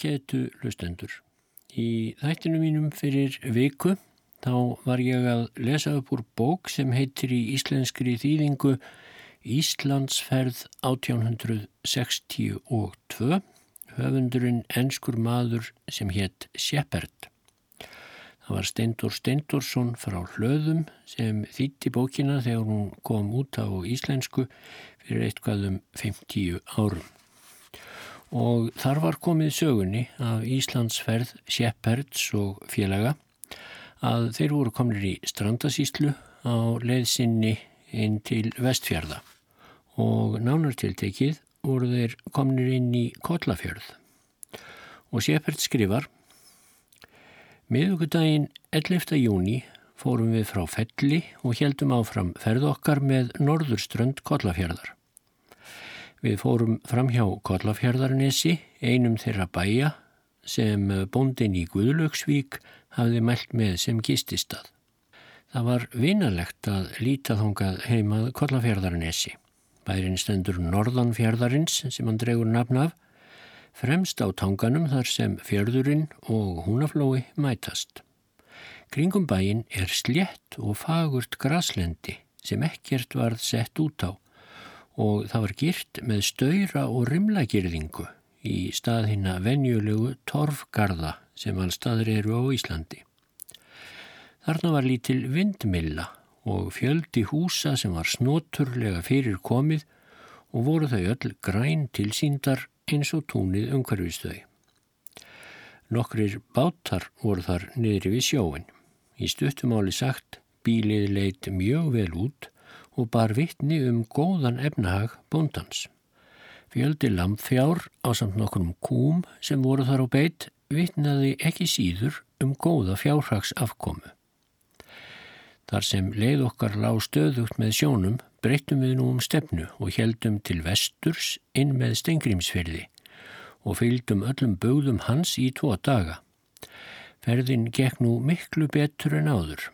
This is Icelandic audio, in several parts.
Ágætu lustendur. Í þættinu mínum fyrir viku þá var ég að lesa upp úr bók sem heitir í íslenskri þýðingu Íslandsferð 1862 höfundurinn enskur maður sem hétt Shepard. Það var Steindur Steindursson frá hlöðum sem þýtti bókina þegar hún kom út á íslensku fyrir eitthvað um 50 árum og þar var komið sögunni af Íslandsferð Shepherds og félaga að þeir voru komnir í strandasíslu á leiðsynni inn til vestfjörða og nánartiltekið voru þeir komnir inn í Kollafjörð og Shepherd skrifar Miðugudaginn 11. júni fórum við frá Felli og heldum áfram ferð okkar með norðurströnd Kollafjörðar. Við fórum fram hjá Kollafjörðarnesi, einum þeirra bæja sem bóndin í Guðlaugsvík hafði mælt með sem gististað. Það var vinalegt að líta þongað heimað Kollafjörðarnesi. Bærin stendur Norðanfjörðarins sem hann dregur nafn af, fremst á tanganum þar sem fjörðurinn og húnaflói mætast. Kringum bæin er slétt og fagurt graslendi sem ekkert varð sett út á og það var girt með stöyra og rimlagirðingu í stað hinn að venjulegu torfgarða sem all staður eru á Íslandi. Þarna var lítil vindmilla og fjöldi húsa sem var snoturlega fyrir komið og voru þau öll græn tilsýndar eins og túnið umhverfistöði. Nokkrir bátar voru þar niðri við sjóin. Í stuttumáli sagt bílið leitt mjög vel út og bar vittni um góðan efnahag bóndans. Fjöldi lampfjár á samt nokkrum kúm sem voru þar á beitt vittnaði ekki síður um góða fjárhags afkomu. Þar sem leið okkar lág stöðugt með sjónum breyttum við nú um stefnu og heldum til vesturs inn með stengrimsferði og fylgdum öllum bögðum hans í tvo daga. Ferðin gekk nú miklu betur en áður.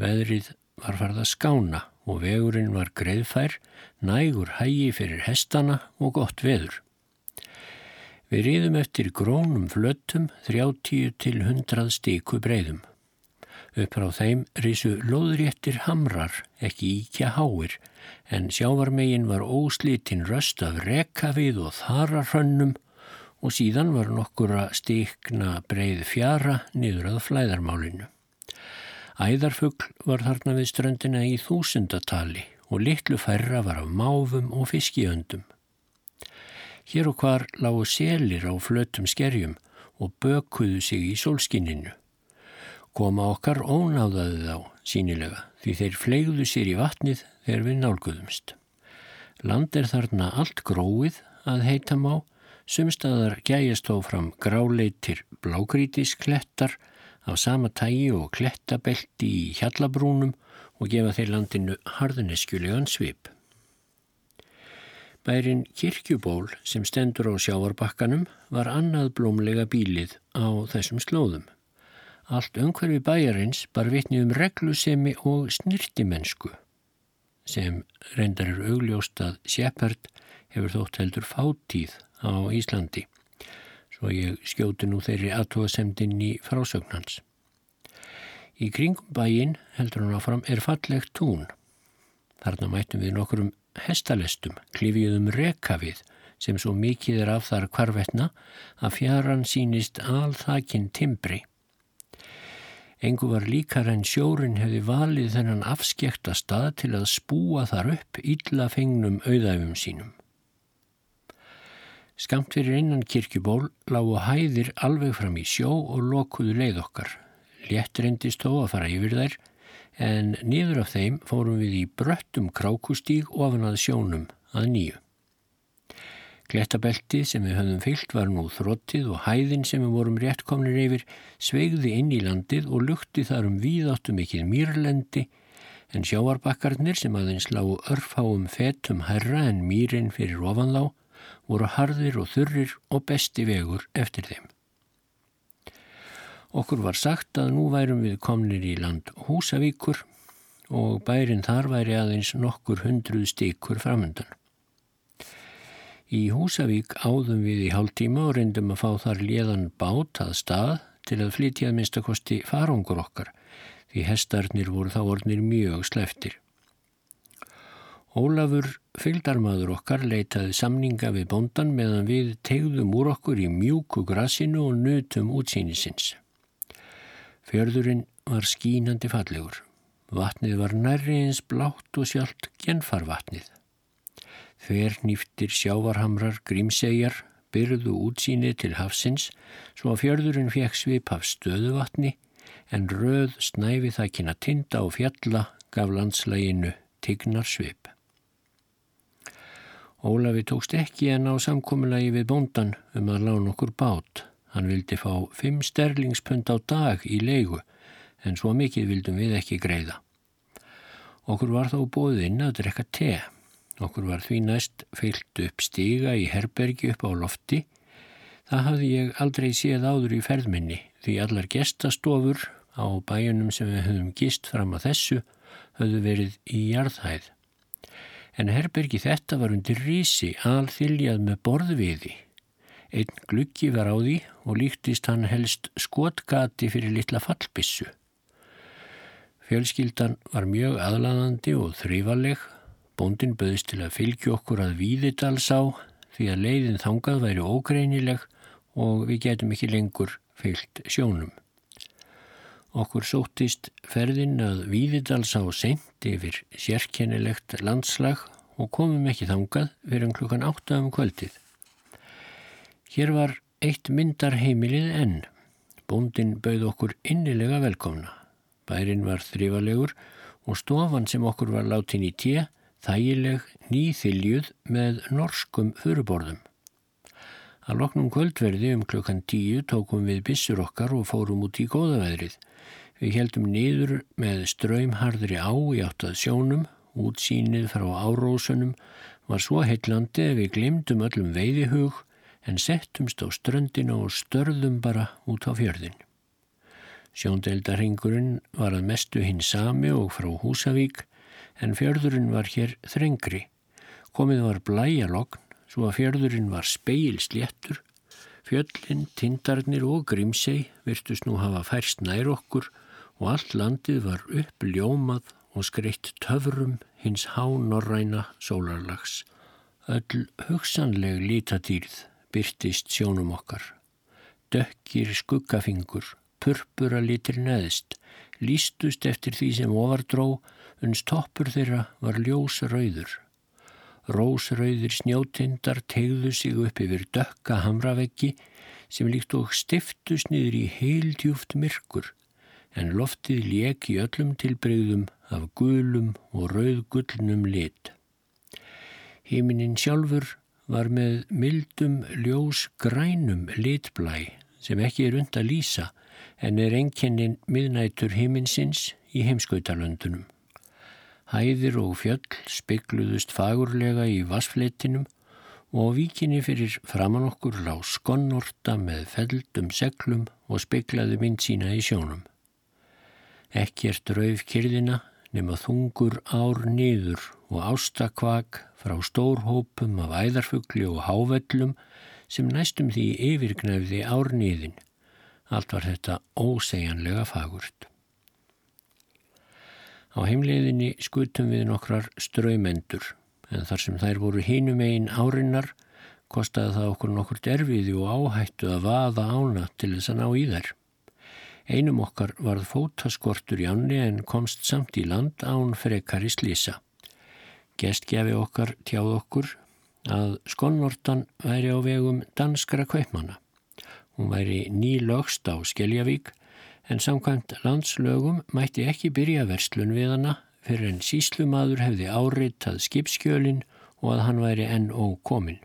Veðrið var farð að skána og vegurinn var greiðfær, nægur hægi fyrir hestana og gott veður. Við riðum eftir grónum flöttum 30 til 100 stíku breyðum. Uppráð þeim risu loðréttir hamrar, ekki íkja háir, en sjávarmegin var óslítinn röst af rekafið og þararhönnum og síðan var nokkura stíkna breið fjara niður að flæðarmálinu. Æðarfugl var þarna við ströndina í þúsundatali og litlu færra var af máfum og fiskiöndum. Hér og hvar lágu selir á flötum skerjum og bökuðu sig í sólskinninu. Koma okkar ónáðaði þá sínilega því þeir flegðu sér í vatnið þegar við nálguðumst. Land er þarna allt gróið að heita má, sumstaðar gæjast þó fram gráleitir blágrítisklettar af sama tægi og klettabelti í hjallabrúnum og gefa þeir landinu harðineskjulegan svip. Bærin kirkjuból sem stendur á sjáarbakkanum var annað blómlega bílið á þessum slóðum. Allt umhverfi bæjarins bar vitni um reglusemi og snirtimennsku sem reyndar er augljóst að Shepard hefur þótt heldur fátíð á Íslandi svo ég skjóti nú þeirri aðtóðasemdinn í frásögnans. Í kringum bæin, heldur hann áfram, er fallegt tún. Þarna mættum við nokkurum hestalestum, klifjuðum rekavið sem svo mikið er af þar kvarvetna að fjaran sínist alþakinn timbri. Engu var líkar en sjórin hefði valið þennan afskekta stað til að spúa þar upp illa fengnum auðæfum sínum. Skamt fyrir innan kirkjuból lágu hæðir alveg fram í sjó og lokuðu leið okkar. Létt reyndist þó að fara yfir þær en niður af þeim fórum við í bröttum krákustíg ofan að sjónum að nýju. Glettabeltið sem við höfðum fyllt var nú þróttið og hæðin sem við vorum rétt komnir yfir sveigði inn í landið og lukti þar um víðáttum ekkið mýrlendi en sjáarbakkarnir sem aðeins lágu örfáum fetum herra en mýrin fyrir ofan þá voru harðir og þurrir og besti vegur eftir þeim. Okkur var sagt að nú værum við komnir í land Húsavíkur og bærin þar væri aðeins nokkur hundruð stíkur framöndan. Í Húsavík áðum við í hálftíma og reyndum að fá þar léðan bát að stað til að flytja að minnstakosti farangur okkar því hestarnir voru þá orðnir mjög sleftir. Ólafur fylgdarmadur okkar leitaði samninga við bondan meðan við tegðum úr okkur í mjúku grassinu og nutum útsýnisins. Fjörðurinn var skínandi fallegur. Vatnið var nærri eins blátt og sjálft genfarvatnið. Þver nýftir sjávarhamrar grímsegjar byrðu útsýni til hafsins svo að fjörðurinn fekk svip af stöðuvatni en röð snæfi þakkina tinda og fjalla gaf landslæginu tignar svip. Ólafi tókst ekki en á samkominlagi við bondan um að lána okkur bát. Hann vildi fá fimm sterlingspund á dag í leigu en svo mikið vildum við ekki greiða. Okkur var þó bóðið inn að drekka te. Okkur var því næst fyllt upp stiga í herbergi upp á lofti. Það hafði ég aldrei séð áður í ferðminni því allar gestastofur á bæjunum sem við höfum gist fram að þessu höfðu verið í jarðhæð. En herbergi þetta var undir rísi alþiljað með borðviði. Einn gluggi var á því og líktist hann helst skotgati fyrir litla fallbissu. Fjölskyldan var mjög aðlaðandi og þrývaleg Bóndin böðist til að fylgja okkur að Víðidalsá því að leiðin þangað væri ógreinileg og við getum ekki lengur fylgt sjónum. Okkur sóttist ferðin að Víðidalsá sent yfir sérkennilegt landslag og komum ekki þangað fyrir klukkan átta um kvöldið. Hér var eitt myndarheimilið enn. Bóndin bauð okkur innilega velkomna. Bærin var þrifalegur og stofan sem okkur var látin í tíu þægileg nýþiljuð með norskum fyrirborðum. Að loknum kvöldverði um klukkan tíu tókum við bissur okkar og fórum út í góðaveðrið. Við heldum niður með ströymharðri á í áttað sjónum, útsýnið frá árósunum var svo heillandi að við glimtum öllum veiðihug en settumst á ströndina og störðum bara út á fjörðin. Sjóndeldarhingurinn var að mestu hinn sami og frá Húsavík en fjörðurinn var hér þrengri. Komið var blæjalogn svo að fjörðurinn var speilsléttur. Fjöllin, tindarnir og grímsei virtust nú hafa færst nær okkur og allt landið var uppljómað og skreitt töfrum hins hánorræna sólarlags. Öll hugsanleg lítadýrð byrtist sjónum okkar. Dökkir skuggafingur, purpura litir neðst, lístust eftir því sem ofardró uns toppur þeirra var ljósrauður. Rósrauðir snjótindar tegðu sig upp yfir dökka hamraveggi sem líkt og stiftust niður í heildjúft myrkur en loftið lék í öllum tilbreyðum af gulum og rauðgullnum lit. Híminin sjálfur var með mildum ljós grænum litblæ sem ekki er und að lýsa en er enkennin miðnætur híminsins í heimskautalöndunum. Hæðir og fjöll spekluðust fagurlega í vassfleitinum og víkinni fyrir framann okkur lág skonnorta með feldum seglum og speklaði mynd sína í sjónum. Ekkert rauf kyrðina nema þungur ár niður og ástakvak frá stórhópum af æðarfugli og hávellum sem næstum því yfirgnæfði ár niðin. Allt var þetta ósegjanlega fagurt. Á heimleiðinni skutum við nokkrar ströymendur en þar sem þær voru hínum einn árinnar kostaði það okkur nokkur derfiði og áhættu að vaða ána til þess að ná í þær. Einum okkar varð fótaskortur í ánni en komst samt í land án frekar í slísa. Gestgjafi okkar tjáð okkur að skonnortan væri á vegum danskra kveipmanna. Hún væri nýlögst á Skeljavík en samkvæmt landslögum mætti ekki byrja verslun við hana fyrir en síslumadur hefði áritað skipskjölin og að hann væri enn ókomin.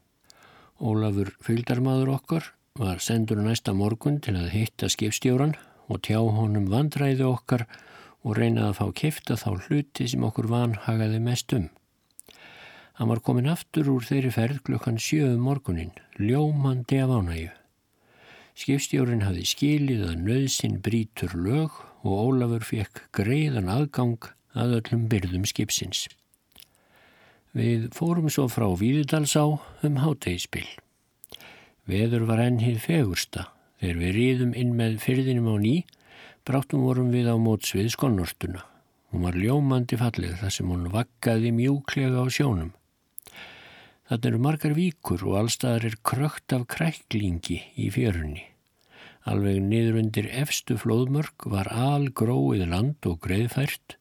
Ólafur fylgdarmadur okkar var sendur næsta morgun til að hitta skipstjóran og tjá honum vandræði okkar og reynaði að fá kifta þá hluti sem okkur vanhagaði mest um. Hann var komin aftur úr þeirri ferð klukkan sjöðu um morgunin, ljómandi af ánægu. Skipstjórin hafði skilið að nöðsin brítur lög og Ólafur fekk greiðan aðgang að öllum byrðum skipsins. Við fórum svo frá Víðidalsá um hátegispill. Veður var ennið fegursta. Þegar við ríðum inn með fyrðinum á ný, bráttum vorum við á mótsvið skonnortuna. Hún var ljómandi fallið þar sem hún vakkaði mjúklega á sjónum. Þannig eru margar víkur og allstaðar er krökt af kræklingi í fjörunni. Alveg niður undir efstu flóðmörk var algróið land og greiðfært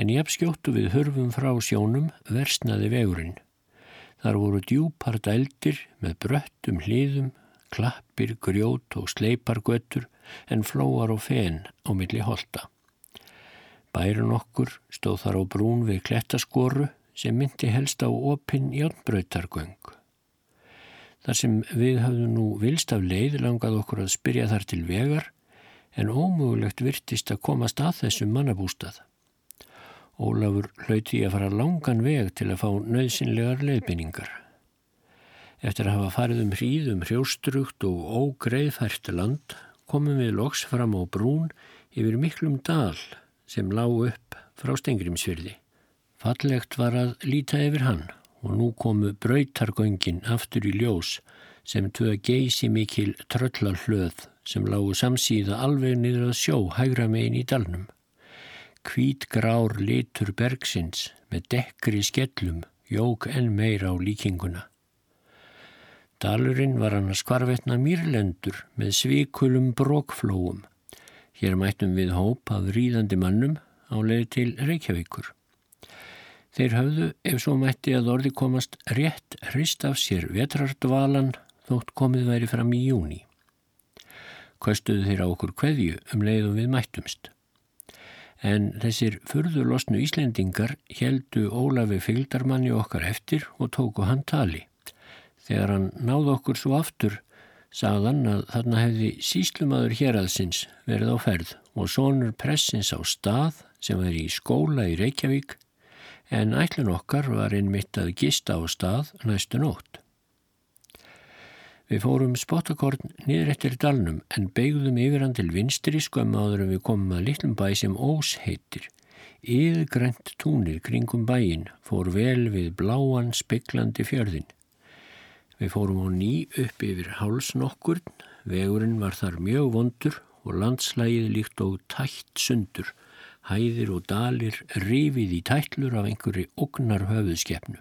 en ég skjóttu við hörfum frá sjónum versnaði vegurinn. Þar voru djúpar dældir með bröttum hlýðum, klappir, grjót og sleipargötur en flóar og fen á milli holta. Bærun okkur stóð þar á brún við klettaskoru sem myndi helst á opinn játnbröytargöng. Þar sem við hafðum nú vilst af leið langað okkur að spyrja þar til vegar en ómögulegt virtist að komast að þessum mannabústað. Ólafur hlauti að fara langan veg til að fá nöðsynlegar leiðbynningar. Eftir að hafa farið um hríðum hrjóstrugt og ógreiðfært land komum við loks fram á brún yfir miklum dal sem lág upp frá Stengrimsfyrði. Fallegt var að líta yfir hann og nú komu brautargöngin aftur í ljós sem tuða geysi mikil tröllarhlöð sem lágu samsíða alveg niður að sjó hægra megin í dalnum. Kvít grár litur bergsins með dekkri skellum jók enn meira á líkinguna. Dalurinn var hann að skvarvetna mýrlendur með svikulum brókflóum. Hér mættum við hóp af ríðandi mannum á leið til Reykjavíkur. Þeir höfðu, ef svo mætti að orði komast, rétt hrist af sér vetrardvalan þótt komið væri fram í júni. Köstuðu þeir á okkur kveðju um leiðum við mættumst. En þessir furðurlosnu Íslendingar heldu Ólafi fylgdarmanni okkar eftir og tóku hann tali. Þegar hann náðu okkur svo aftur, sagðan að þarna hefði síslumadur héraðsins verið á ferð og sonur pressins á stað sem væri í skóla í Reykjavík en ætlun okkar var einmitt að gista á stað næstu nótt. Við fórum spottakorn niður eftir dalnum en beigðum yfir hann til vinstri skömm áður en við komum að litlum bæ sem Ós heitir. Íðgrænt túnir kringum bæin fór vel við bláan speklandi fjörðin. Við fórum á ný upp yfir hálsnokkurn, vegurinn var þar mjög vondur og landslægið líkt og tætt sundur hæðir og dalir rifið í tætlur af einhverju ognar höfuðskeppnu.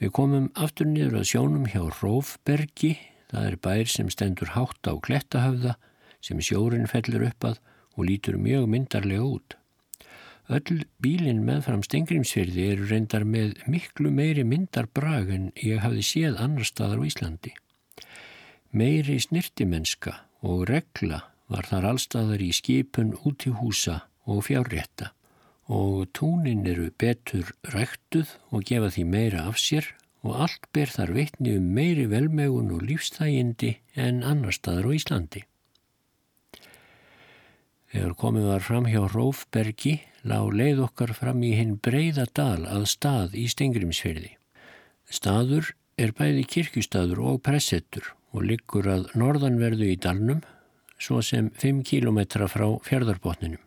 Við komum aftur niður að sjónum hjá Rófbergi, það er bær sem stendur hátt á klettahöfða sem sjórin fellur upp að og lítur mjög myndarlega út. Öll bílinn meðfram Stengrimsfyrði eru reyndar með miklu meiri myndarbrag en ég hafði séð annar staðar á Íslandi. Meiri snirtimenska og regla var þar allstaðar í skipun út í húsa og fjárrétta og túnin eru betur ræktuð og gefa því meira af sér og allt ber þar vitni um meiri velmegun og lífstægindi en annar staðar á Íslandi. Þegar komið var fram hjá Rófbergi lág leið okkar fram í hinn breyða dal að stað í Stengrimsferði. Staður er bæði kirkjustadur og pressettur og liggur að norðanverðu í dalnum svo sem 5 kílometra frá fjörðarbotninum.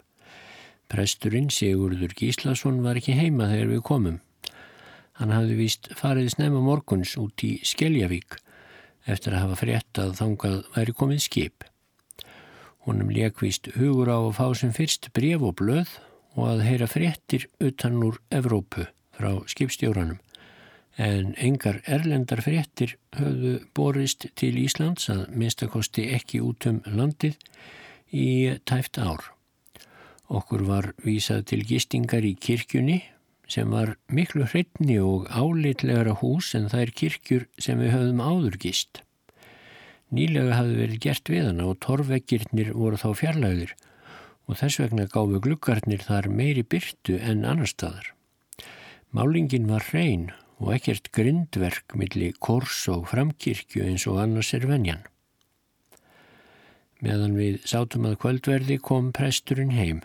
Presturinn Sigurður Gíslason var ekki heima þegar við komum. Hann hafði vist farið snemma morguns út í Skeljavík eftir að hafa frétt að þangað væri komið skip. Honum lekvist hugur á að fá sem fyrst bref og blöð og að heyra fréttir utan úr Evrópu frá skipstjóranum en engar erlendar fréttir höfðu borist til Íslands að minnstakosti ekki út um landið í tæft ár. Okkur var vísað til gistingar í kirkjunni sem var miklu hreitni og álitlegara hús en er kirkjur sem við höfðum áður gist. Nýlega hafði verið gert við hana og torveggirnir voru þá fjarlæðir og þess vegna gáfu gluggarnir þar meiri byrtu en annar staðar. Málingin var hrein og ekkert grindverk millir kors og framkirkju eins og annars er venjan. Meðan við sátum að kvöldverði kom presturinn heim.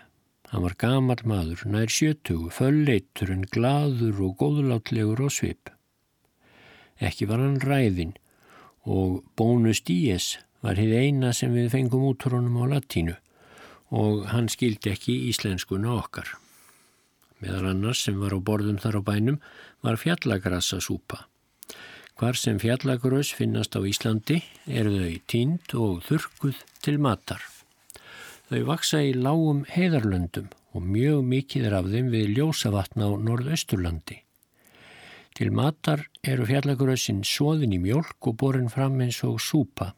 Hann var gamal maður, nær sjötugu, fölleitur en gladur og góðlátlegur og svip. Ekki var hann ræðin og bónus díes var hér eina sem við fengum útrónum á latínu og hann skildi ekki íslenskuna okkar. Meðal annars sem var á borðum þar á bænum var fjallagrassa súpa. Hvar sem fjallagrös finnast á Íslandi eru þau tínd og þurkuð til matar. Þau vaksa í lágum heiðarlöndum og mjög mikið er af þeim við ljósavatna á norðausturlandi. Til matar eru fjallagrösin svoðin í mjölk og borin fram eins og súpa.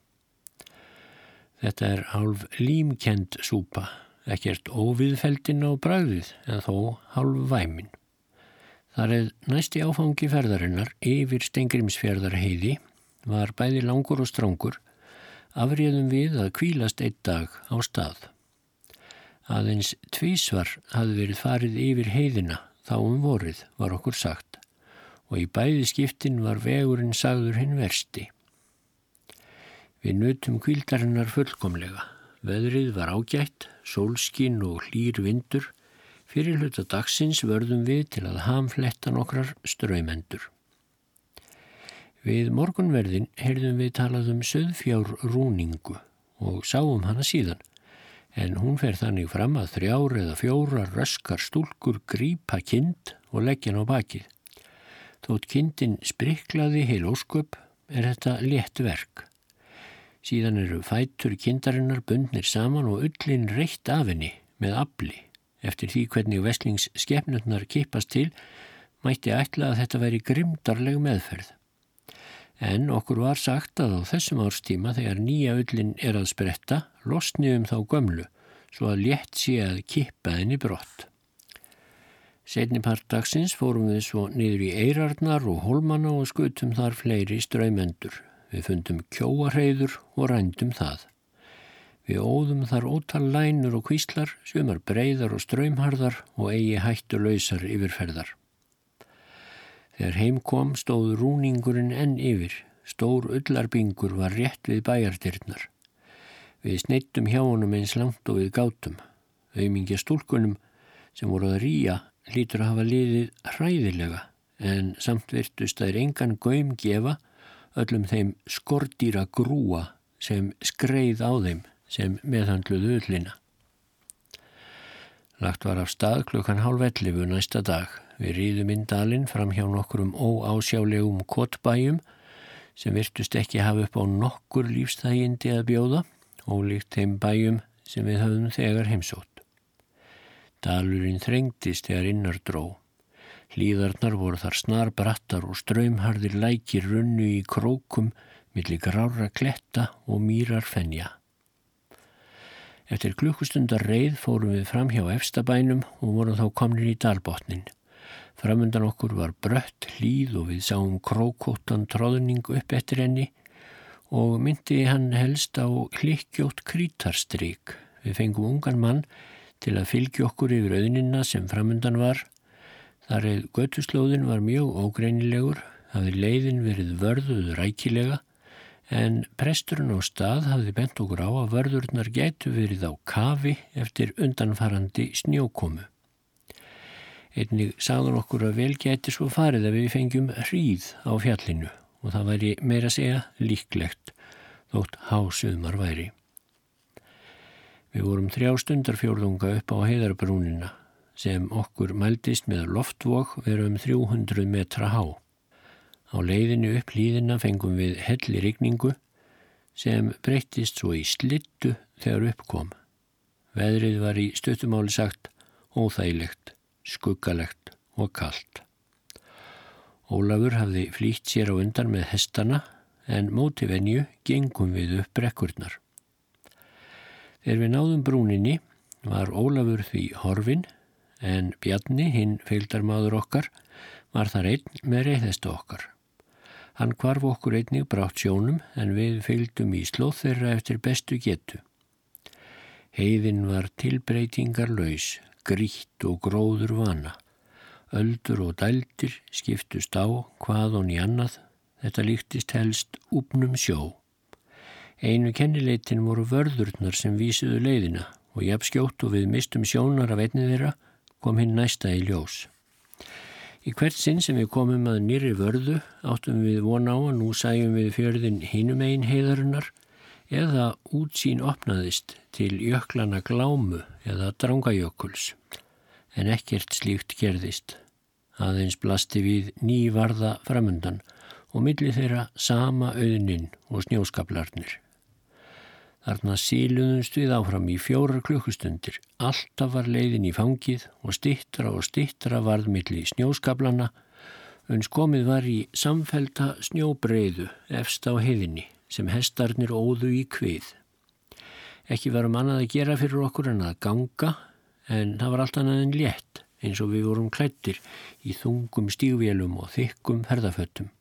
Þetta er hálf límkend súpa, ekkert óviðfeldin á bræðið en þó hálf væmin. Þar eða næsti áfangi ferðarinnar yfir Stengrimsfjörðar heiði var bæði langur og strángur afriðum við að kvílast einn dag á stað. Aðeins tvísvar hafði verið farið yfir heiðina þá um vorið var okkur sagt og í bæði skiptin var vegurinn sagður hinn versti. Við nutum kvíldarinnar fullkomlega. Veðrið var ágætt, sólskinn og hlýr vindur Fyrir hluta dagsins vörðum við til að hamfletta nokkrar ströymendur. Við morgunverðin heyrðum við talað um söðfjár rúningu og sáum hana síðan, en hún fer þannig fram að þrjár eða fjórar röskar stúlkur grípa kind og leggja hann á bakið. Þótt kindin spriklaði heil ósköp er þetta létt verk. Síðan eru fætur kindarinnar bundnir saman og ullin reitt af henni með afli Eftir því hvernig veslingsskefnurnar kipast til mætti ætla að þetta veri grimdarleg meðferð. En okkur var sagt að á þessum árstíma þegar nýja öllin er að spretta losniðum þá gömlu svo að létt sé að kippa henni brott. Setni part dagsins fórum við svo niður í Eirarnar og Holmanna og skutum þar fleiri ströymendur. Við fundum kjóarheyður og rændum það. Við óðum þar ótal lænur og kvíslar, sumar breyðar og ströymharðar og eigi hættu lausar yfirferðar. Þegar heim kom stóð rúningurinn enn yfir, stór ullarbingur var rétt við bæjartyrnar. Við sneittum hjá honum eins langt og við gátum. Auðmingja stúlkunum sem voru að rýja hlýtur að hafa liðið hræðilega en samt virtust að er engan göym gefa öllum þeim skordýra grúa sem skreið á þeim sem meðhandluðu ullina. Lagt var af stað klukkan hálf ellifu næsta dag. Við rýðum inn dalinn fram hjá nokkurum óásjálegum kottbæjum sem virtust ekki hafa upp á nokkur lífstægindi að bjóða, ólíkt þeim bæjum sem við höfum þegar heimsótt. Dalurinn þrengtist þegar innar dró. Hlýðarnar voru þar snar brattar og ströymharðir lækir runnu í krókum millir grára kletta og mýrar fennja. Eftir klukkustundar reið fórum við fram hjá efstabænum og vorum þá komnir í dalbotnin. Framundan okkur var brött hlýð og við sáum krókóttan tróðning upp eftir henni og myndi hann helst á klikkjótt krítarstryk. Við fengum ungan mann til að fylgja okkur yfir auðnina sem framundan var. Þar eða götuslóðin var mjög ógreinilegur, hafði leiðin verið vörðuð rækilega en presturinn á stað hafði bent okkur á að vörðurnar gætu verið á kafi eftir undanfarandi snjókomu. Einnig sagðan okkur að vel gæti svo farið að við fengjum hríð á fjallinu og það væri meira að segja líklegt þótt hásumar væri. Við vorum þrjá stundarfjórðunga upp á heiðarbrúnina sem okkur mældist með loftvok veru um 300 metra há. Á leiðinu upp hlýðina fengum við helli rigningu sem breyttist svo í slittu þegar uppkom. Veðrið var í stöttumáli sagt óþægilegt, skuggalegt og kallt. Ólafur hafði flýtt sér á undan með hestana en móti venju gengum við upp brekkurnar. Þegar við náðum brúninni var Ólafur því horfin en Bjarni, hinn feildarmadur okkar, var þar einn með reyðhestu okkar. Hann kvarf okkur einnig brátt sjónum en við fylgdum í slóð þeirra eftir bestu getu. Heiðin var tilbreytingar laus, grítt og gróður vana. Öldur og dældir skiptust á hvað og nýjannað, þetta líktist helst úpnum sjó. Einu kennileitin voru vörðurnar sem vísuðu leiðina og jafn skjótt og við mistum sjónar af einnið þeirra kom hinn næsta í ljós. Í hvert sinn sem við komum að nýri vörðu áttum við von á að nú sæjum við fjörðin hinum einn heiðarinnar eða útsýn opnaðist til jöklana glámu eða drangajökuls. en ekkert slíkt gerðist. Aðeins blasti við nývarða framundan og milli þeirra sama auðnin og snjóskaplarnir. Þarna síluðumst við áfram í fjórar klukkustundir. Alltaf var leiðin í fangið og stittra og stittra varð milli snjóskaplana uns komið var í samfelta snjóbreyðu efst á heiðinni sem hestarnir óðu í kvið. Ekki varum annað að gera fyrir okkur en að ganga en það var allt annað en létt eins og við vorum klættir í þungum stígvélum og þykkum ferðaföttum.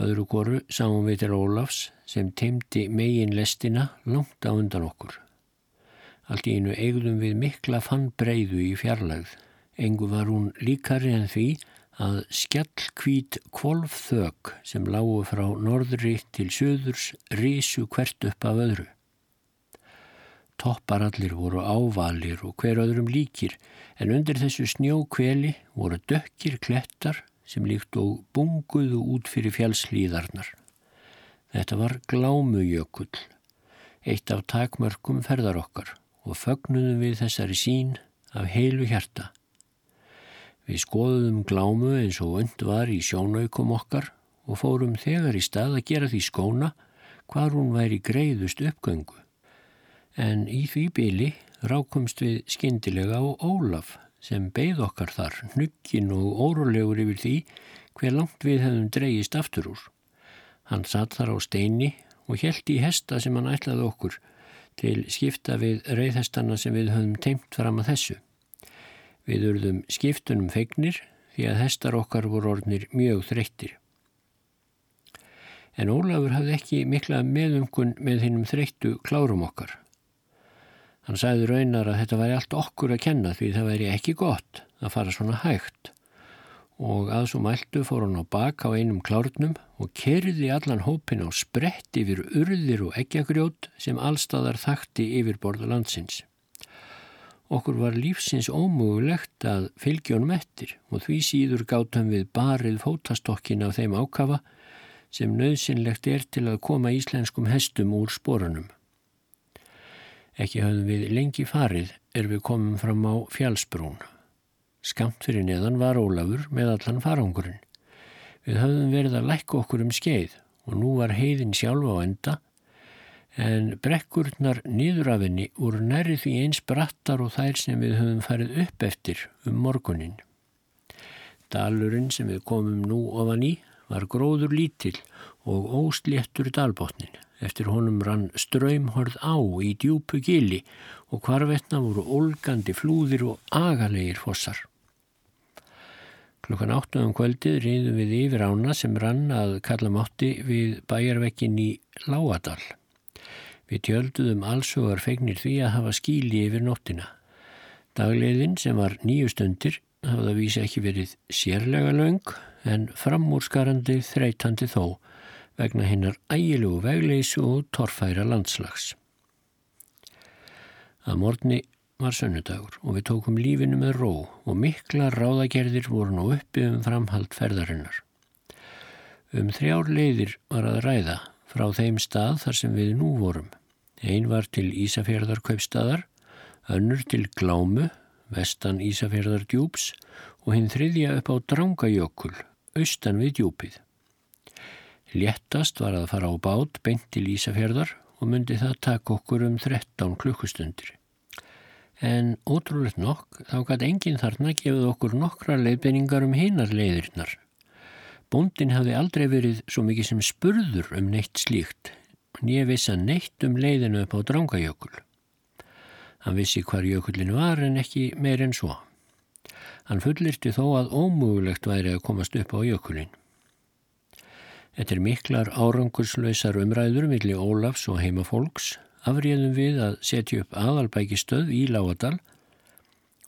Öðru koru sáum við til Ólafs sem teimdi megin lestina langt á undan okkur. Allt í einu eigðum við mikla fann breyðu í fjarlægð. Engu var hún líkari en því að skjallkvít kvolfþök sem lágu frá norðri til söðurs risu hvert upp af öðru. Topparallir voru ávalir og hver öðrum líkir en undir þessu snjókveli voru dökkir klettar sem líkt og bunguðu út fyrir fjálslíðarnar. Þetta var glámujökull, eitt af takmörkum ferðar okkar og fögnuðum við þessari sín af heilu hjarta. Við skoðum glámu eins og und var í sjónaukum okkar og fórum þegar í stað að gera því skóna hvar hún væri greiðust uppgöngu. En í því byli rákumst við skindilega á Ólaf sem beigð okkar þar, hnuggin og órólegur yfir því hver langt við hefðum dreyist aftur úr. Hann satt þar á steini og held í hesta sem hann ætlaði okkur til skipta við reyðhestana sem við höfum teimt fram að þessu. Við urðum skiptunum fegnir því að hestar okkar voru orðnir mjög þreyttir. En Ólafur hafði ekki mikla meðumkun með hinnum þreyttu klárum okkar. Hann sagði raunar að þetta væri allt okkur að kenna því það væri ekki gott að fara svona hægt og að svo mæltu fór hann á bak á einum klárnum og kerði allan hópin á sprett yfir urðir og eggjagrjót sem allstaðar þakti yfir borða landsins. Okkur var lífsins ómögulegt að fylgjónum eftir og því síður gátum við barið fótastokkin af þeim ákafa sem nöðsynlegt er til að koma íslenskum hestum úr sporunum. Ekki höfðum við lengi farið er við komum fram á fjálsbrún. Skamt fyrir neðan var Ólafur með allan farangurinn. Við höfðum verið að lækka okkur um skeið og nú var heiðin sjálf á enda en brekkurnar nýðurafinni voru næri því eins brattar og þær sem við höfum farið upp eftir um morgunin. Dalurinn sem við komum nú ofan í var gróður lítill og ósléttur dalbótnin. Eftir honum rann ströymhörð á í djúpu gili og hvarvetna voru olgandi flúðir og agalegir fossar. Klukkan áttuðum kvöldið riðum við yfir ána sem rann að kalla mátti við bæjarvekkin í Láadal. Við tjölduðum allsugar fegnir því að hafa skíli yfir nóttina. Dagleiðin sem var nýju stundir hafði að vísa ekki verið sérlega laung en framúrskarandi þreytandi þó vegna hinnar ægilugu vegleysu og torfæra landslags. Að morgni var sönnudagur og við tókum lífinu með ró og mikla ráðagerðir voru nú uppi um framhald ferðarinnar. Um þrjár leiðir var að ræða frá þeim stað þar sem við nú vorum. Einn var til Ísafjörðar kaupstaðar, önnur til Glámu, vestan Ísafjörðar djúps og hinn þriðja upp á Drangajökul, austan við djúpið. Léttast var að fara á bát beint til Ísafjörðar og myndi það taka okkur um 13 klukkustundir. En ótrúlegt nokk þá gæti enginn þarna gefið okkur nokkra leiðbenningar um hinnar leiðirinnar. Bóndin hafði aldrei verið svo mikið sem spurður um neitt slíkt nýja vissa neitt um leiðinu upp á drangajökul. Hann vissi hvar jökullin var en ekki meir en svo. Hann fullirti þó að ómögulegt væri að komast upp á jökulin. Þetta er miklar árangurslausar umræður millir Ólafs og heimafólks afriðum við að setja upp aðalbækistöð í Láadal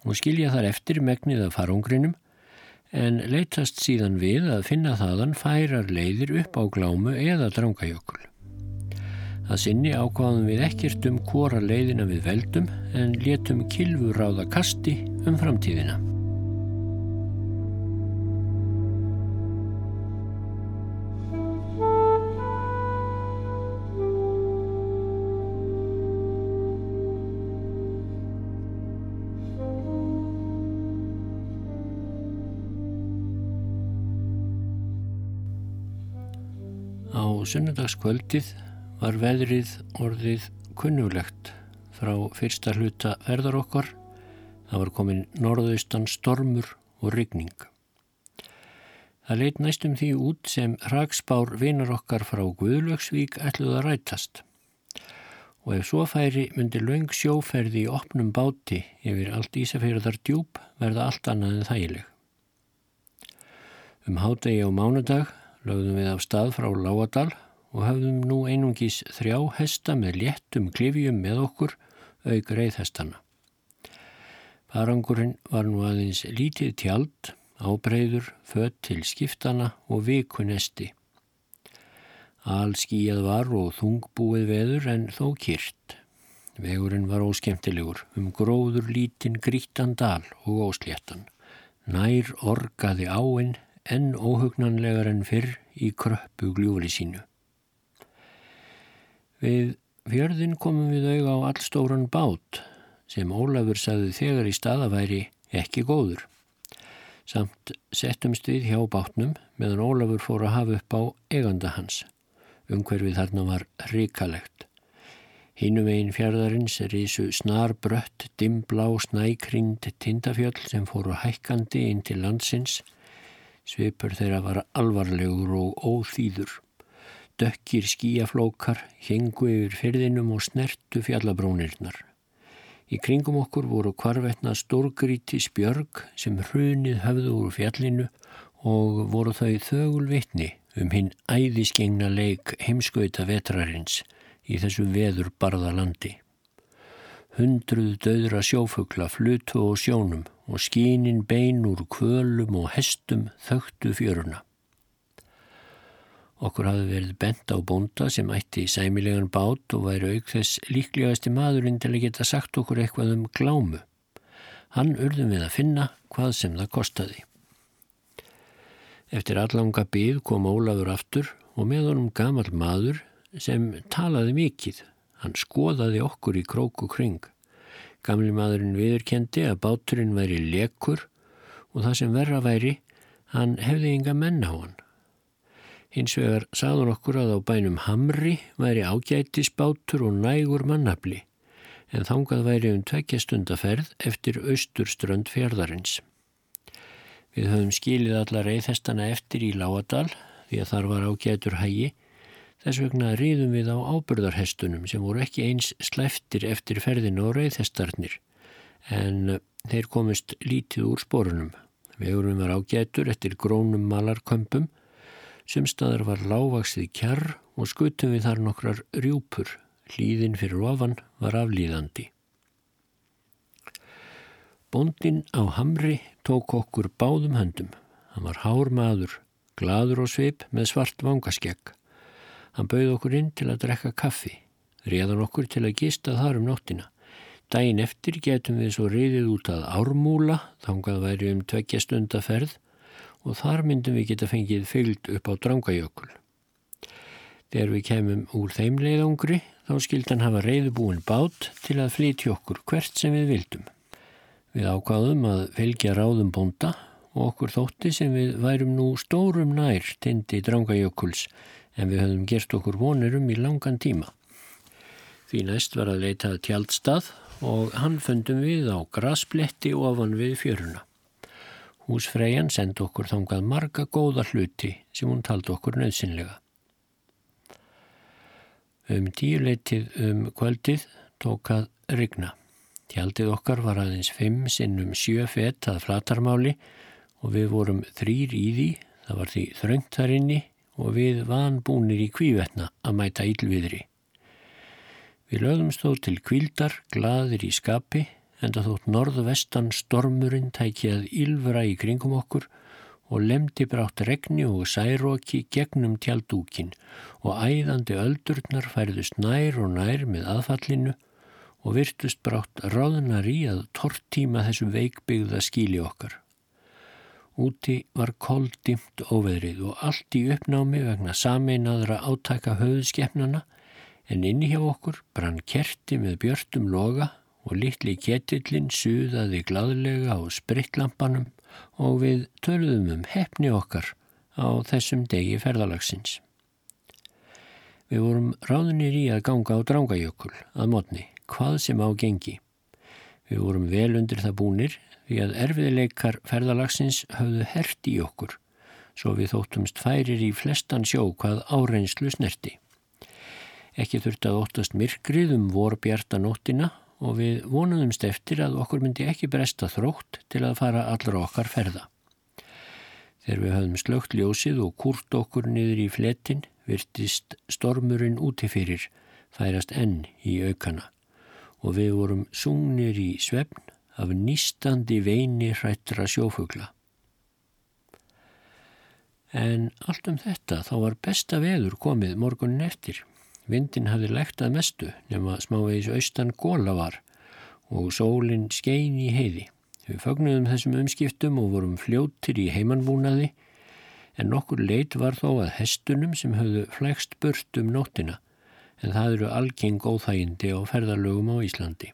og skilja þar eftir megnið af farungrinum en leytast síðan við að finna þaðan færar leiðir upp á glámu eða drangajökul. Það sinni ákvaðum við ekkert um hvora leiðina við veldum en létum kilfur ráða kasti um framtíðina. Sunnudagskvöldið var veðrið orðið kunnulegt frá fyrsta hluta ferðar okkar. Það var komin norðaustan stormur og rigning. Það leitt næstum því út sem hragsbár vinar okkar frá Guðlöksvík ætluð að rætast. Og ef svo færi myndi laung sjóferði í opnum báti yfir allt Ísafjörðar djúb verða allt annað en þægileg. Um hádegi á mánudag lögðum við af stað frá Láadal og hafðum nú einungis þrjá hesta með léttum klifjum með okkur auk reyðhestana. Farangurinn var nú aðeins lítið tjald, ábreyður, fött til skiptana og vikunesti. All skíjað var og þungbúið veður en þó kýrt. Vegurinn var óskemtilegur um gróður lítinn grítan dal og ósléttan. Nær orgaði áinn enn óhugnanlegar en fyrr í kröppu gljúli sínu. Við fjörðin komum við auða á allstóran bát sem Ólafur sagði þegar í staðaværi ekki góður. Samt settumst við hjá bátnum meðan Ólafur fór að hafa upp á eiganda hans. Umhverfið þarna var ríkalegt. Hinnum einn fjörðarins er ísu snar brött, dimblá, snækrind, tindafjöll sem fóru hækkandi inn til landsins Svipur þeirra var alvarlegur og óþýður. Dökkir skíaflókar hengu yfir fyrðinum og snertu fjallabrónirnar. Í kringum okkur voru kvarvetna stórgríti spjörg sem hrunið höfðu úr fjallinu og voru þau þögul vitni um hinn æðiskengna leik heimskauta vetrarins í þessu veður barða landi. Hundruð döðra sjófugla flutu á sjónum og skínin bein úr kvölum og hestum þögtu fjöruna. Okkur hafði verið bent á bonda sem ætti í sæmilegan bát og væri auk þess líklegasti maðurinn til að geta sagt okkur eitthvað um glámu. Hann urðum við að finna hvað sem það kostaði. Eftir allanga byð kom Ólafur aftur og með honum gamal maður sem talaði mikið Hann skoðaði okkur í krók og kring. Gamli maðurinn viðurkendi að báturinn væri lekur og það sem verra væri, hann hefði ynga menn á hann. Hins vegar sagðun okkur að á bænum Hamri væri ágætisbátur og nægur mannafli, en þangað væri um tveggjastundaferð eftir austurströnd fjörðarins. Við höfum skilið alla reyðhestana eftir í Láadal því að þar var ágætur hægi Þess vegna riðum við á ábyrðarhestunum sem voru ekki eins slæftir eftir ferðinu og reyðhestarnir en þeir komist lítið úr sporunum. Vegurum var ágætur eftir grónum malarkömpum sem staðar var lávaksið kjarr og skutum við þar nokkrar rjúpur. Hlýðin fyrir ofan var aflýðandi. Bondin á Hamri tók okkur báðum höndum. Hann var hár maður, gladur og sveip með svart vangaskegg. Hann bauð okkur inn til að drekka kaffi, réðan okkur til að gista þar um nóttina. Dæin eftir getum við svo reyðið út að ármúla, þangað væri um tveggja stundaferð og þar myndum við geta fengið fyllt upp á drangajökul. Þegar við kemum úr þeim leiðangri þá skildan hafa reyðubúin bát til að flytja okkur hvert sem við vildum. Við ákvaðum að fylgja ráðum bonda og okkur þótti sem við værum nú stórum nær tindi drangajökuls en við höfum gert okkur vonir um í langan tíma. Því næst var að leita tjaldstað og hann fundum við á graspletti ofan við fjöruna. Húsfreyjan sendi okkur þangað marga góða hluti sem hún taldi okkur nöðsynlega. Um tíu leitið um kvöldið tókað rigna. Tjaldið okkar var aðeins fimm sinnum sjö fett að flatarmáli og við vorum þrýr í því, það var því þröngt þar inni og við vanbúnir í kvívetna að mæta ílviðri. Við lögum stóð til kvíldar, gladir í skapi, en það þótt norðvestan stormurinn tækjað ílvra í kringum okkur og lemdi brátt regni og særóki gegnum tjaldúkin og æðandi öldurnar færðust nær og nær með aðfallinu og virtust brátt ráðnar í að tortíma þessu veikbyggða skíli okkar. Úti var koldimt óveðrið og allt í uppnámi vegna sameinaðra átaka höfðskeppnana en inni hjá okkur brann kerti með björtum loga og litli ketillin suðaði gladlega á spritlampanum og við töluðum um hefni okkar á þessum degi ferðalagsins. Við vorum ráðunir í að ganga á drangajökul að mótni, hvað sem á gengi. Við vorum vel undir það búnir því að erfiðleikar ferðalagsins höfðu hert í okkur, svo við þóttumst færir í flestan sjó hvað áreinslu snerti. Ekki þurfti að óttast myrkrið um vor bjarta nóttina og við vonuðumst eftir að okkur myndi ekki bresta þrótt til að fara allra okkar ferða. Þegar við höfðum slögt ljósið og kúrt okkur niður í fletin virtist stormurinn útifyrir færast enn í aukana og við vorum sungnir í svefn af nýstandi veini hrættra sjófugla. En allt um þetta þá var besta veður komið morgunin eftir. Vindin hafði lægt að mestu nema smávegis austan góla var og sólinn skein í heiði. Við fagnuðum þessum umskiptum og vorum fljóttir í heimannbúnaði en nokkur leit var þó að hestunum sem höfðu flegst burt um nóttina en það eru algeng óþægindi á ferðalögum á Íslandi.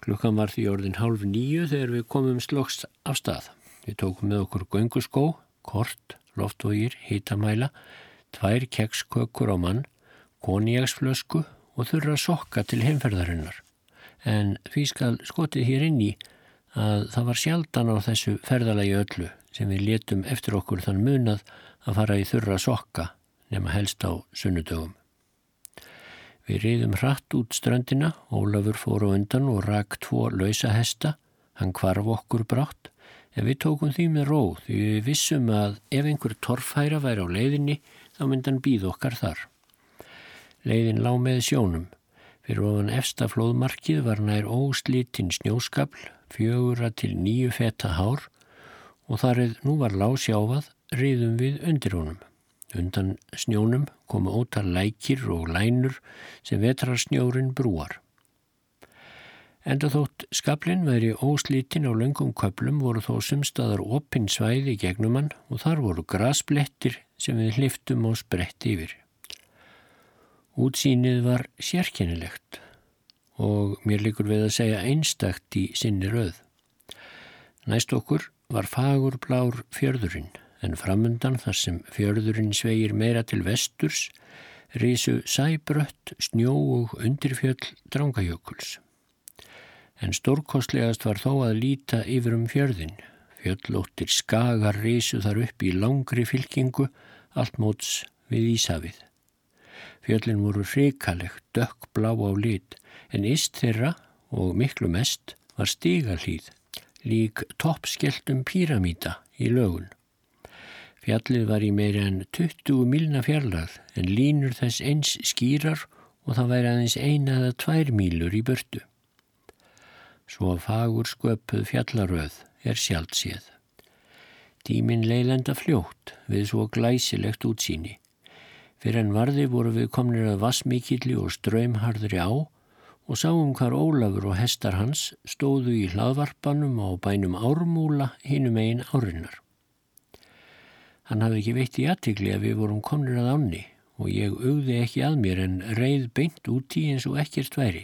Klukkan var því orðin hálf nýju þegar við komum sloks af stað. Við tókum með okkur gönguskó, kort, loftvogir, hitamæla, tvær kekskökur á mann, koniagsflösku og þurra sokka til heimferðarinnar. En því skal skotið hér inn í að það var sjaldan á þessu ferðalagi öllu sem við letum eftir okkur þann munað að fara í þurra sokka nema helst á sunnudögum. Við reyðum hratt út strandina, Ólafur fór á undan og rak tvo lausa hesta, hann kvarf okkur brátt, en við tókum því með róð því við vissum að ef einhver torfhæra væri á leiðinni þá myndan býð okkar þar. Leiðin lág með sjónum. Fyrir ofan efsta flóðmarkið var nær óslítinn snjóskabl, fjögura til nýju feta hár og þarið nú var lág sjáfað, reyðum við undir honum. Undan snjónum komu ótal lækir og lænur sem vetrarsnjórin brúar. Enda þótt skaplinn væri óslítin á löngum köplum voru þó sumstaðar opinn svæði gegnum hann og þar voru grasblettir sem við hliftum og spretti yfir. Útsýnið var sérkennilegt og mér likur við að segja einstakt í sinni rauð. Næst okkur var fagur blár fjörðurinn en framundan þar sem fjörðurinn svegir meira til vesturs rísu sæbrött, snjó og undirfjöll drangajökuls. En stórkostlegast var þó að líta yfir um fjörðin. Fjöllóttir skagar rísu þar upp í langri fylkingu allt móts við Ísafið. Fjöllin voru hrikalegt, dökkblá á lit, en íst þeirra og miklu mest var stígalíð, lík toppskjeltum píramíta í lögun. Fjallið var í meira en 20 milna fjarlagð en línur þess eins skýrar og það væri aðeins eina eða tvær mílur í börtu. Svo fagur sköpuð fjallaröð er sjálft séð. Tímin leilenda fljótt við svo glæsilegt útsýni. Fyrir en varði voru við komnir að vassmikilli og ströymharðri á og sáum hvar Ólafur og hestar hans stóðu í hlaðvarpanum á bænum Ármúla hinum einn árinnar. Hann hafði ekki veitt í aðtikli að við vorum komnir að ánni og ég augði ekki að mér en reið beint úti eins og ekkert væri.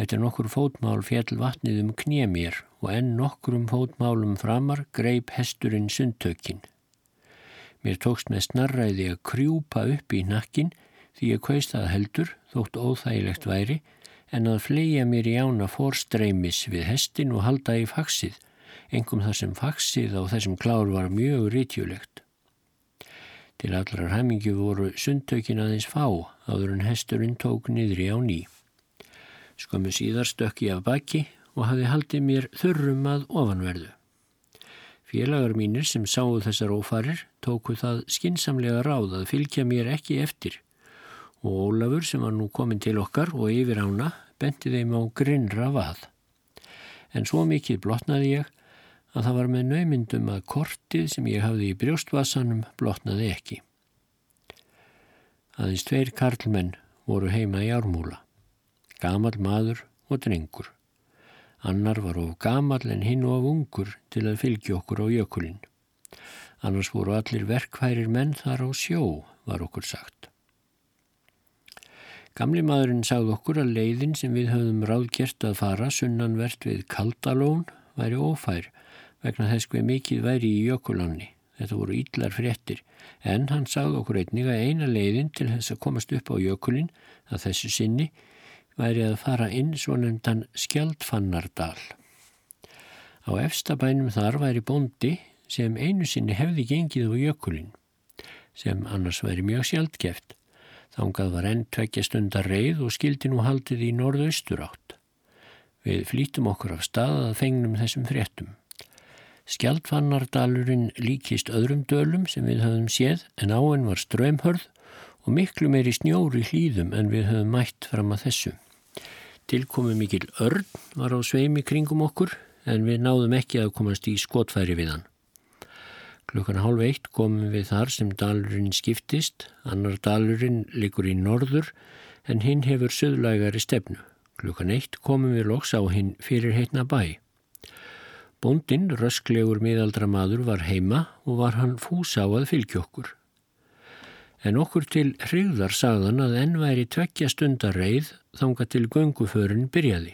Eftir nokkur fótmál fjall vatnið um knémér og enn nokkurum fótmálum framar greip hesturinn sundtökin. Mér tókst með snarræði að krjúpa upp í nakkin því ég kveist að heldur, þótt óþægilegt væri, en að fleia mér í ána fórstreymis við hestin og halda í faksið engum þar sem faksið á þessum klár var mjög rítjulegt. Til allrar hæmingi voru sundtökin aðeins fá áður en hesturinn tók niðri á ný. Skömmu síðar stökki af baki og hafi haldið mér þurrum að ofanverðu. Félagar mínir sem sáu þessar ófarir tóku það skinsamlega ráð að fylgja mér ekki eftir og Ólafur sem var nú komin til okkar og yfir ána benti þeim á grinnra vað. En svo mikið blotnaði ég að það var með naumyndum að kortið sem ég hafði í brjóstvassanum blotnaði ekki. Aðeins tveir karlmenn voru heima í ármúla, gamal maður og drengur. Annar var of gamal en hinn of ungur til að fylgja okkur á jökulinn. Annars voru allir verkværir menn þar á sjó, var okkur sagt. Gamli maðurinn sagði okkur að leiðin sem við höfðum ráðgert að fara sunnanvert við Kaldalón væri ófær vegna þess hver mikið væri í jökulanni Þetta voru ítlar fréttir en hann sagði okkur einnig að eina leiðin til þess að komast upp á jökulin að þessu sinni væri að fara inn svonendan Skjaldfannardal. Á efstabænum þar væri bóndi sem einu sinni hefði gengið á jökulin sem annars væri mjög sjaldgeft. Þángað var enn tvekja stundar reið og skildi nú haldið í norðaustur átt. Við flítum okkur af stað að fengnum þessum fréttum. Skjaldfannardalurinn líkist öðrum dölum sem við höfum séð en áinn var ströymhörð og miklu meiri snjóri hlýðum en við höfum mætt fram að þessu. Tilkomi mikil örn var á sveimi kringum okkur en við náðum ekki að komast í skotfæri við hann. Klukkan hálf eitt komum við þar sem dalurinn skiptist, annar dalurinn likur í norður en hinn hefur söðlægari stefnu. Klukkan eitt komum við loks á hinn fyrir heitna bæ. Bóndin, rösklegur miðaldra maður, var heima og var hann fús á að fylgja okkur. En okkur til hrigðar sagðan að enn væri tveggja stundar reið þanga til gönguförun byrjaði.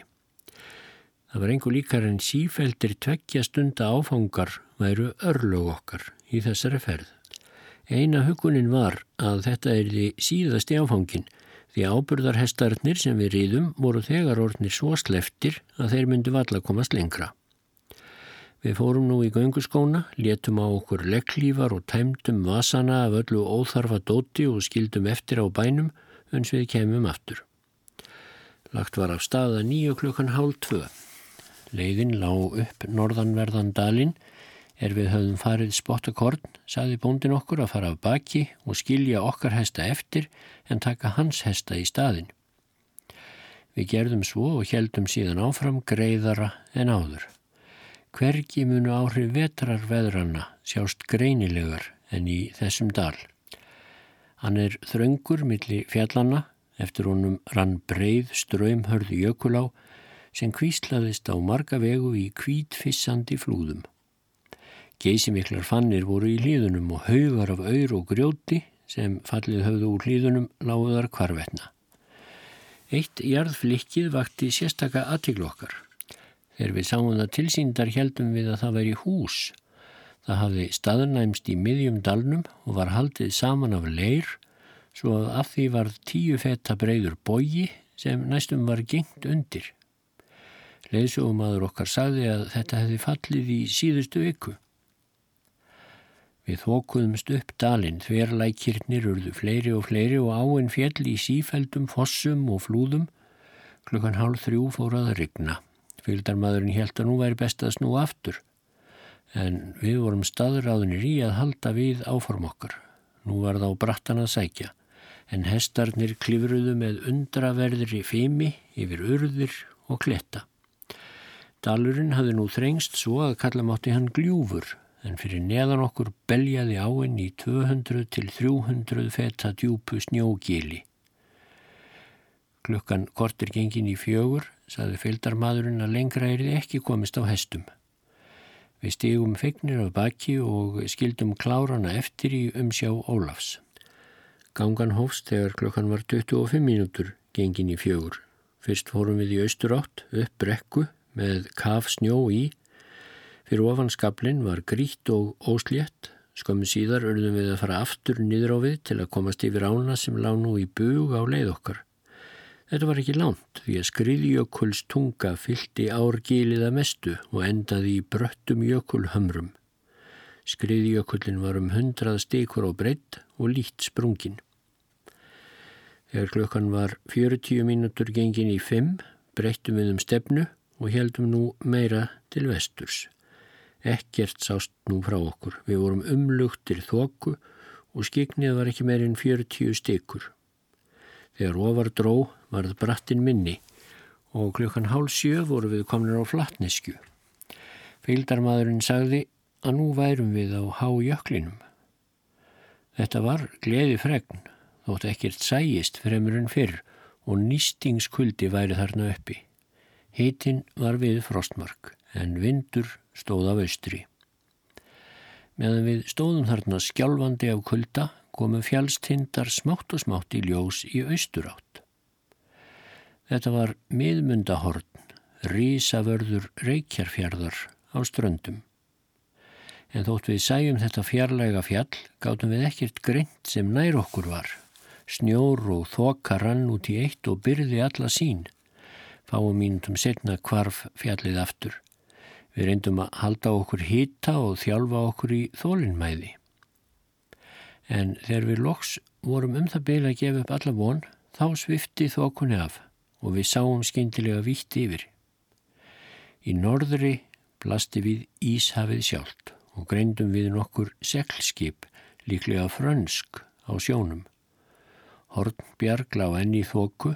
Það var einhver líkar en sífeldir tveggja stunda áfangar væru örlög okkar í þessari ferð. Eina hugunin var að þetta er því síðasti áfangin því ábyrðarhestarnir sem við rýðum voru þegar orðnir svo sleftir að þeir myndu valla komast lengra. Við fórum nú í gönguskóna, létum á okkur legglífar og tæmdum vasana af öllu óþarfa dóti og skildum eftir á bænum uns við kemum aftur. Lagt var af staða nýju klukkan hálf tvö. Leiðin lág upp norðanverðan dalinn er við höfðum farið spottakorn, saði bóndin okkur að fara af baki og skilja okkar hesta eftir en taka hans hesta í staðin. Við gerðum svo og heldum síðan áfram greiðara en áður. Hvergi munu áhrif vetrarveðranna sjást greinilegar en í þessum dal. Hann er þröngur millir fjallanna, eftir honum rann breið ströymhörð jökulá sem kvíslaðist á marga vegu í kvítfissandi flúðum. Geysimiklar fannir voru í hlýðunum og haugar af auður og grjóti sem fallið höfðu úr hlýðunum láðar kvarvetna. Eitt jarðflikkið vakti sérstaka aðtiklokkar. Þegar við sáum það tilsýndar heldum við að það væri hús. Það hafði staðnæmst í miðjum dalnum og var haldið saman af leir svo að af því var tíu feta breyður bogi sem næstum var gengt undir. Leðsugumadur okkar sagði að þetta hefði fallið í síðustu viku. Við þókuðumst upp dalinn, þverlækirnir urðu fleiri og fleiri og áinn fjell í sífældum, fossum og flúðum. Klukkan hálf þrjú fór að rigna. Fylgdarmadurinn held að nú væri best að snú aftur en við vorum staðráðinir í að halda við áform okkar. Nú var það á brattan að sækja en hestarnir klifruðu með undraverðri fimi yfir urðir og kletta. Dalurinn hafði nú þrengst svo að kalla mátti hann gljúfur en fyrir neðan okkur beljaði áinn í 200 til 300 feta djúpu snjógili. Klukkan kortir gengin í fjögur saði fylgdarmadurinn að lengra er þið ekki komist á hestum. Við stígum feignir af baki og skildum klárana eftir í umsjá Ólafs. Gangan hófst þegar klokkan var 25 mínútur gengin í fjögur. Fyrst fórum við í austur átt upp brekku með kaf snjó í. Fyrir ofanskablin var grít og óslétt. Skömmu síðar örðum við að fara aftur niður á við til að komast yfir ána sem lág nú í bug á leið okkar. Þetta var ekki lánt því að skriðjökuls tunga fyldi árgíliða mestu og endaði í bröttum jökulhömrum. Skriðjökullin var um hundrað stekur á breytt og lít sprungin. Þegar klukkan var 40 mínútur gengin í 5 breyttum við um stefnu og heldum nú meira til vesturs. Ekkert sást nú frá okkur. Við vorum umlugtir þoku og skiknið var ekki meirinn 40 stekur. Þegar ofar dró varð brattin minni og klukkan hálf sjö voru við komin á flatnesku. Feildarmadurinn sagði að nú værum við á hájöklinum. Þetta var gleði fregn, þótt ekkert sæjist fremur en fyrr og nýstingskuldi væri þarna uppi. Heitin var við frostmark en vindur stóð af austri. Meðan við stóðum þarna skjálfandi af kulda komu fjálstindar smátt og smátt í ljós í austurátt. Þetta var miðmundahorn, rísavörður reykjarfjörðar á ströndum. en þótt við sæjum þetta fjarlæga fjall gáttum við ekkert greint sem nær okkur var. Snjór og þoka rann út í eitt og byrði alla sín. Fáum mínutum setna kvarf fjallið aftur. Við reyndum að halda okkur hýta og þjálfa okkur í þólinnmæði. En þegar við loks vorum um það beila að gefa upp alla von, þá svifti þokunni af og við sáum skeindilega vítt yfir. Í norðri blasti við Íshafið sjálft og greindum við nokkur seglskip, líklega frönsk, á sjónum. Hortbjarg lág enn í þóku,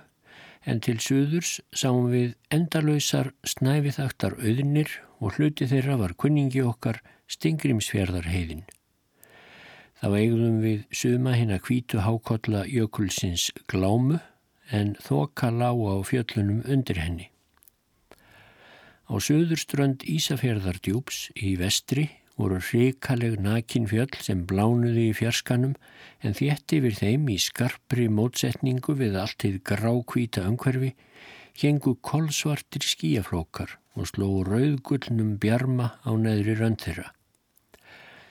en til suðurs sáum við endalöysar snæfiðaktar auðnir og hluti þeirra var kunningi okkar Stingrimsfjörðarheiðin. Þá eigðum við suma hinn að kvítu hákolla jökulsins glámu en þoka lága á fjöllunum undir henni. Á söðurströnd Ísafjörðardjúps í vestri voru hrikaleg nakinfjöll sem blánuði í fjarskanum en þétt yfir þeim í skarpri mótsetningu við alltið grákvíta umhverfi hengu kolsvartir skíaflókar og sló rauðgullnum bjarma á neðri röndþyrra.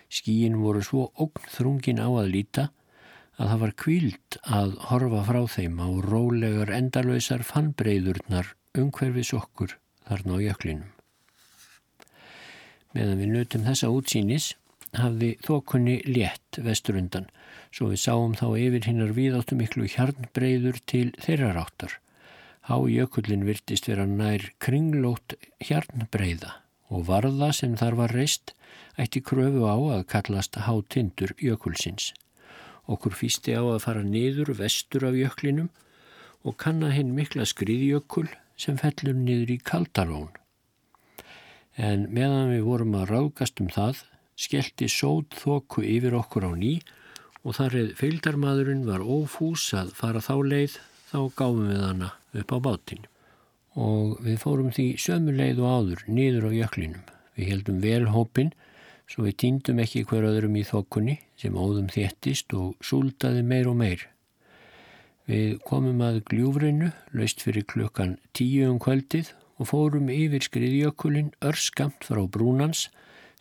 Skíin voru svo ógnþrungin á að líta að það var kvíld að horfa frá þeim á rólegar endalöysar fannbreyðurnar umhverfis okkur þarna á jöklinum. Meðan við nutum þessa útsýnis hafði þokunni létt vesturundan svo við sáum þá yfir hinnar víðáttu miklu hjarnbreyður til þeirra ráttar. Há jökullin virtist vera nær kringlót hjarnbreyða og varða sem þar var reist ætti kröfu á að kallast hátindur jökulsins. Okkur fýsti á að fara niður vestur af jöklinum og kanna hinn mikla skriðjökul sem fellur niður í Kaldarón en meðan við vorum að ráðgast um það skellti sót þoku yfir okkur á ný og þar eða feildarmadurinn var ófús að fara þá leið þá gáfum við hana upp á bátinn og við fórum því sömu leið og áður niður á jöklinum. Við heldum vel hópin svo við týndum ekki hver öðrum í þokkunni sem óðum þéttist og súldaði meir og meir. Við komum að gljúfrinu, laust fyrir klukkan tíu um kvöldið og fórum yfir skriðjökulinn örskamt frá brúnans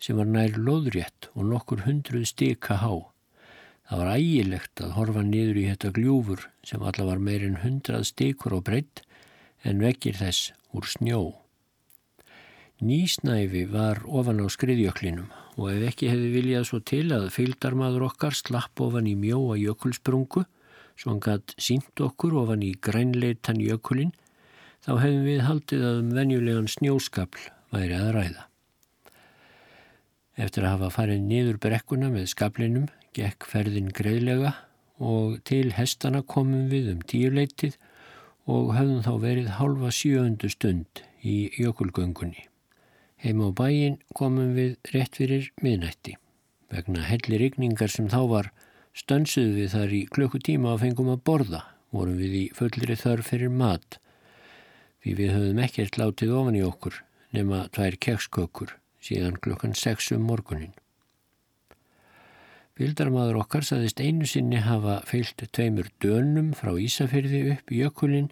sem var nær loðrétt og nokkur hundruð stika há. Það var ægilegt að horfa niður í þetta gljúfur sem alla var meirinn hundrað stikur á breytt en vekir þess úr snjó. Nýsnæfi var ofan á skriðjöklinum og ef ekki hefði viljað svo til að fylgdarmadur okkar slapp ofan í mjóa jökulsprungu svo hann gætt sínt okkur ofan í grænleitan jökulinn þá hefum við haldið að um venjulegan snjóskapl væri að ræða. Eftir að hafa farið niður brekkuna með skaplinum gekk ferðin greiðlega og til hestana komum við um tíuleitið og höfðum þá verið halva sjööndu stund í jökulgöngunni. Heim á bæin komum við rétt fyrir miðnætti. Vegna hellir ykningar sem þá var stönsuð við þar í klukkutíma að fengum að borða, vorum við í fullri þörf fyrir mat því við höfum ekkert látið ofan í okkur nema tvær kekskökur síðan klukkan 6 um morgunin. Vildarmadur okkar saðist einu sinni hafa feilt tveimur dönum frá Ísafyrði upp í jökulin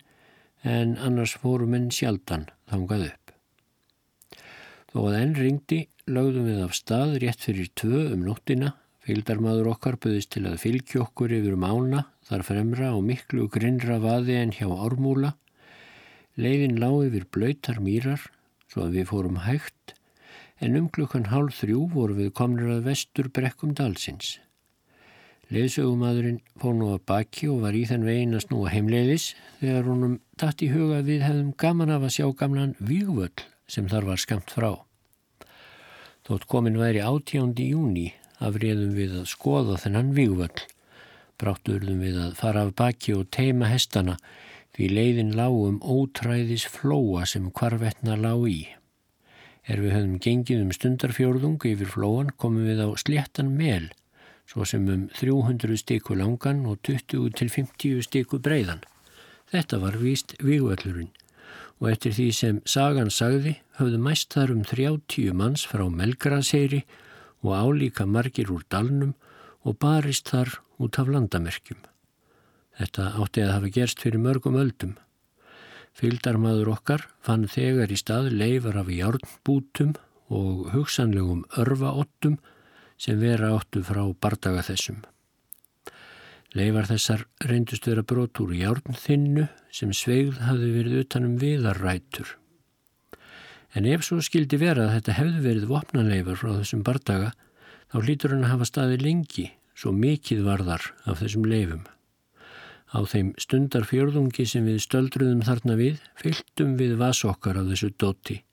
en annars fórum enn sjaldan þangað upp. Þó að enn ringdi lögðum við af stað rétt fyrir tvö um nóttina. Vildarmadur okkar buðist til að fylgja okkur yfir um ána þar fremra og miklu grinnra vaði en hjá ármúla Leiðin lág yfir blöytar mýrar svo að við fórum hægt en um klukkan hálf þrjú voru við komnir að vestur brekkum dalsins. Leðsögumadurinn fór nú að baki og var í þenn vegin að snúa heimleiðis þegar honum dætt í huga við hefðum gaman af að sjá gamlan výgvöll sem þar var skamt frá. Þótt komin væri átjándi júni afriðum við að skoða þennan výgvöll. Brátturðum við að fara af baki og teima hestana Því leiðin lágum ótræðis flóa sem hvarvetna lág í. Er við höfum gengið um stundarfjörðung yfir flóan komum við á sléttan mel, svo sem um 300 stiku langan og 20 til 50 stiku breiðan. Þetta var víst vigvöllurinn og eftir því sem sagan sagði höfðu mæst þar um 30 manns frá Melgraseyri og álíka margir úr dalnum og barist þar út af landamerkjum. Þetta átti að hafa gerst fyrir mörgum öldum. Fyldarmadur okkar fann þegar í stað leifar af járnbútum og hugsanlegum örvaottum sem vera áttu frá bardaga þessum. Leifar þessar reyndust vera brot úr járnþinnu sem sveigð hafi verið utanum viðarrætur. En ef svo skildi vera að þetta hefði verið vopnanleifar frá þessum bardaga, þá hlýtur hann að hafa staði lengi, svo mikið varðar af þessum leifum. Á þeim stundar fjörðungi sem við stöldruðum þarna við, fylgtum við vasokkar af þessu dóti.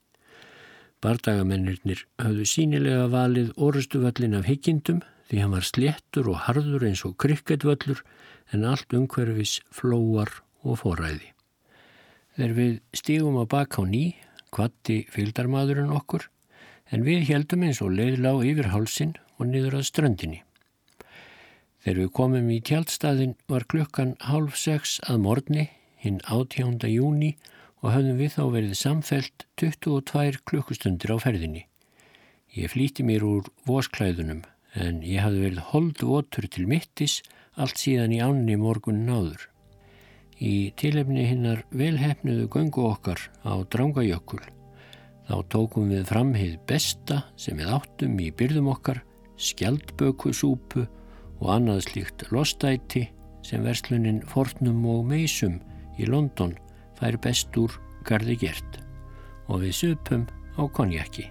Bardagamennirnir hafðu sínilega valið orustuvöllin af higgindum því hann var sléttur og harður eins og krykketvöllur en allt umhverfis flóar og foræði. Þegar við stígum á bak á ný, kvatti fylgdarmadurinn okkur, en við heldum eins og leiðlá yfir hálsin og niður að ströndinni. Þegar við komum í tjaldstaðin var klukkan hálf sex að morgni, hinn 18. júni og höfðum við þá verið samfelt 22 klukkustundir á ferðinni. Ég flíti mér úr vosklæðunum en ég hafði verið holdvotur til mittis allt síðan í ánni morgun náður. Í tilefni hinnar velhefnuðu göngu okkar á Drangajökul þá tókum við fram heið besta sem við áttum í byrðum okkar, skjaldbökusúpu og annað slíkt lostæti sem verslunin Fortnum og Meisum í London fær best úr gardi gert og við supum á konjakki.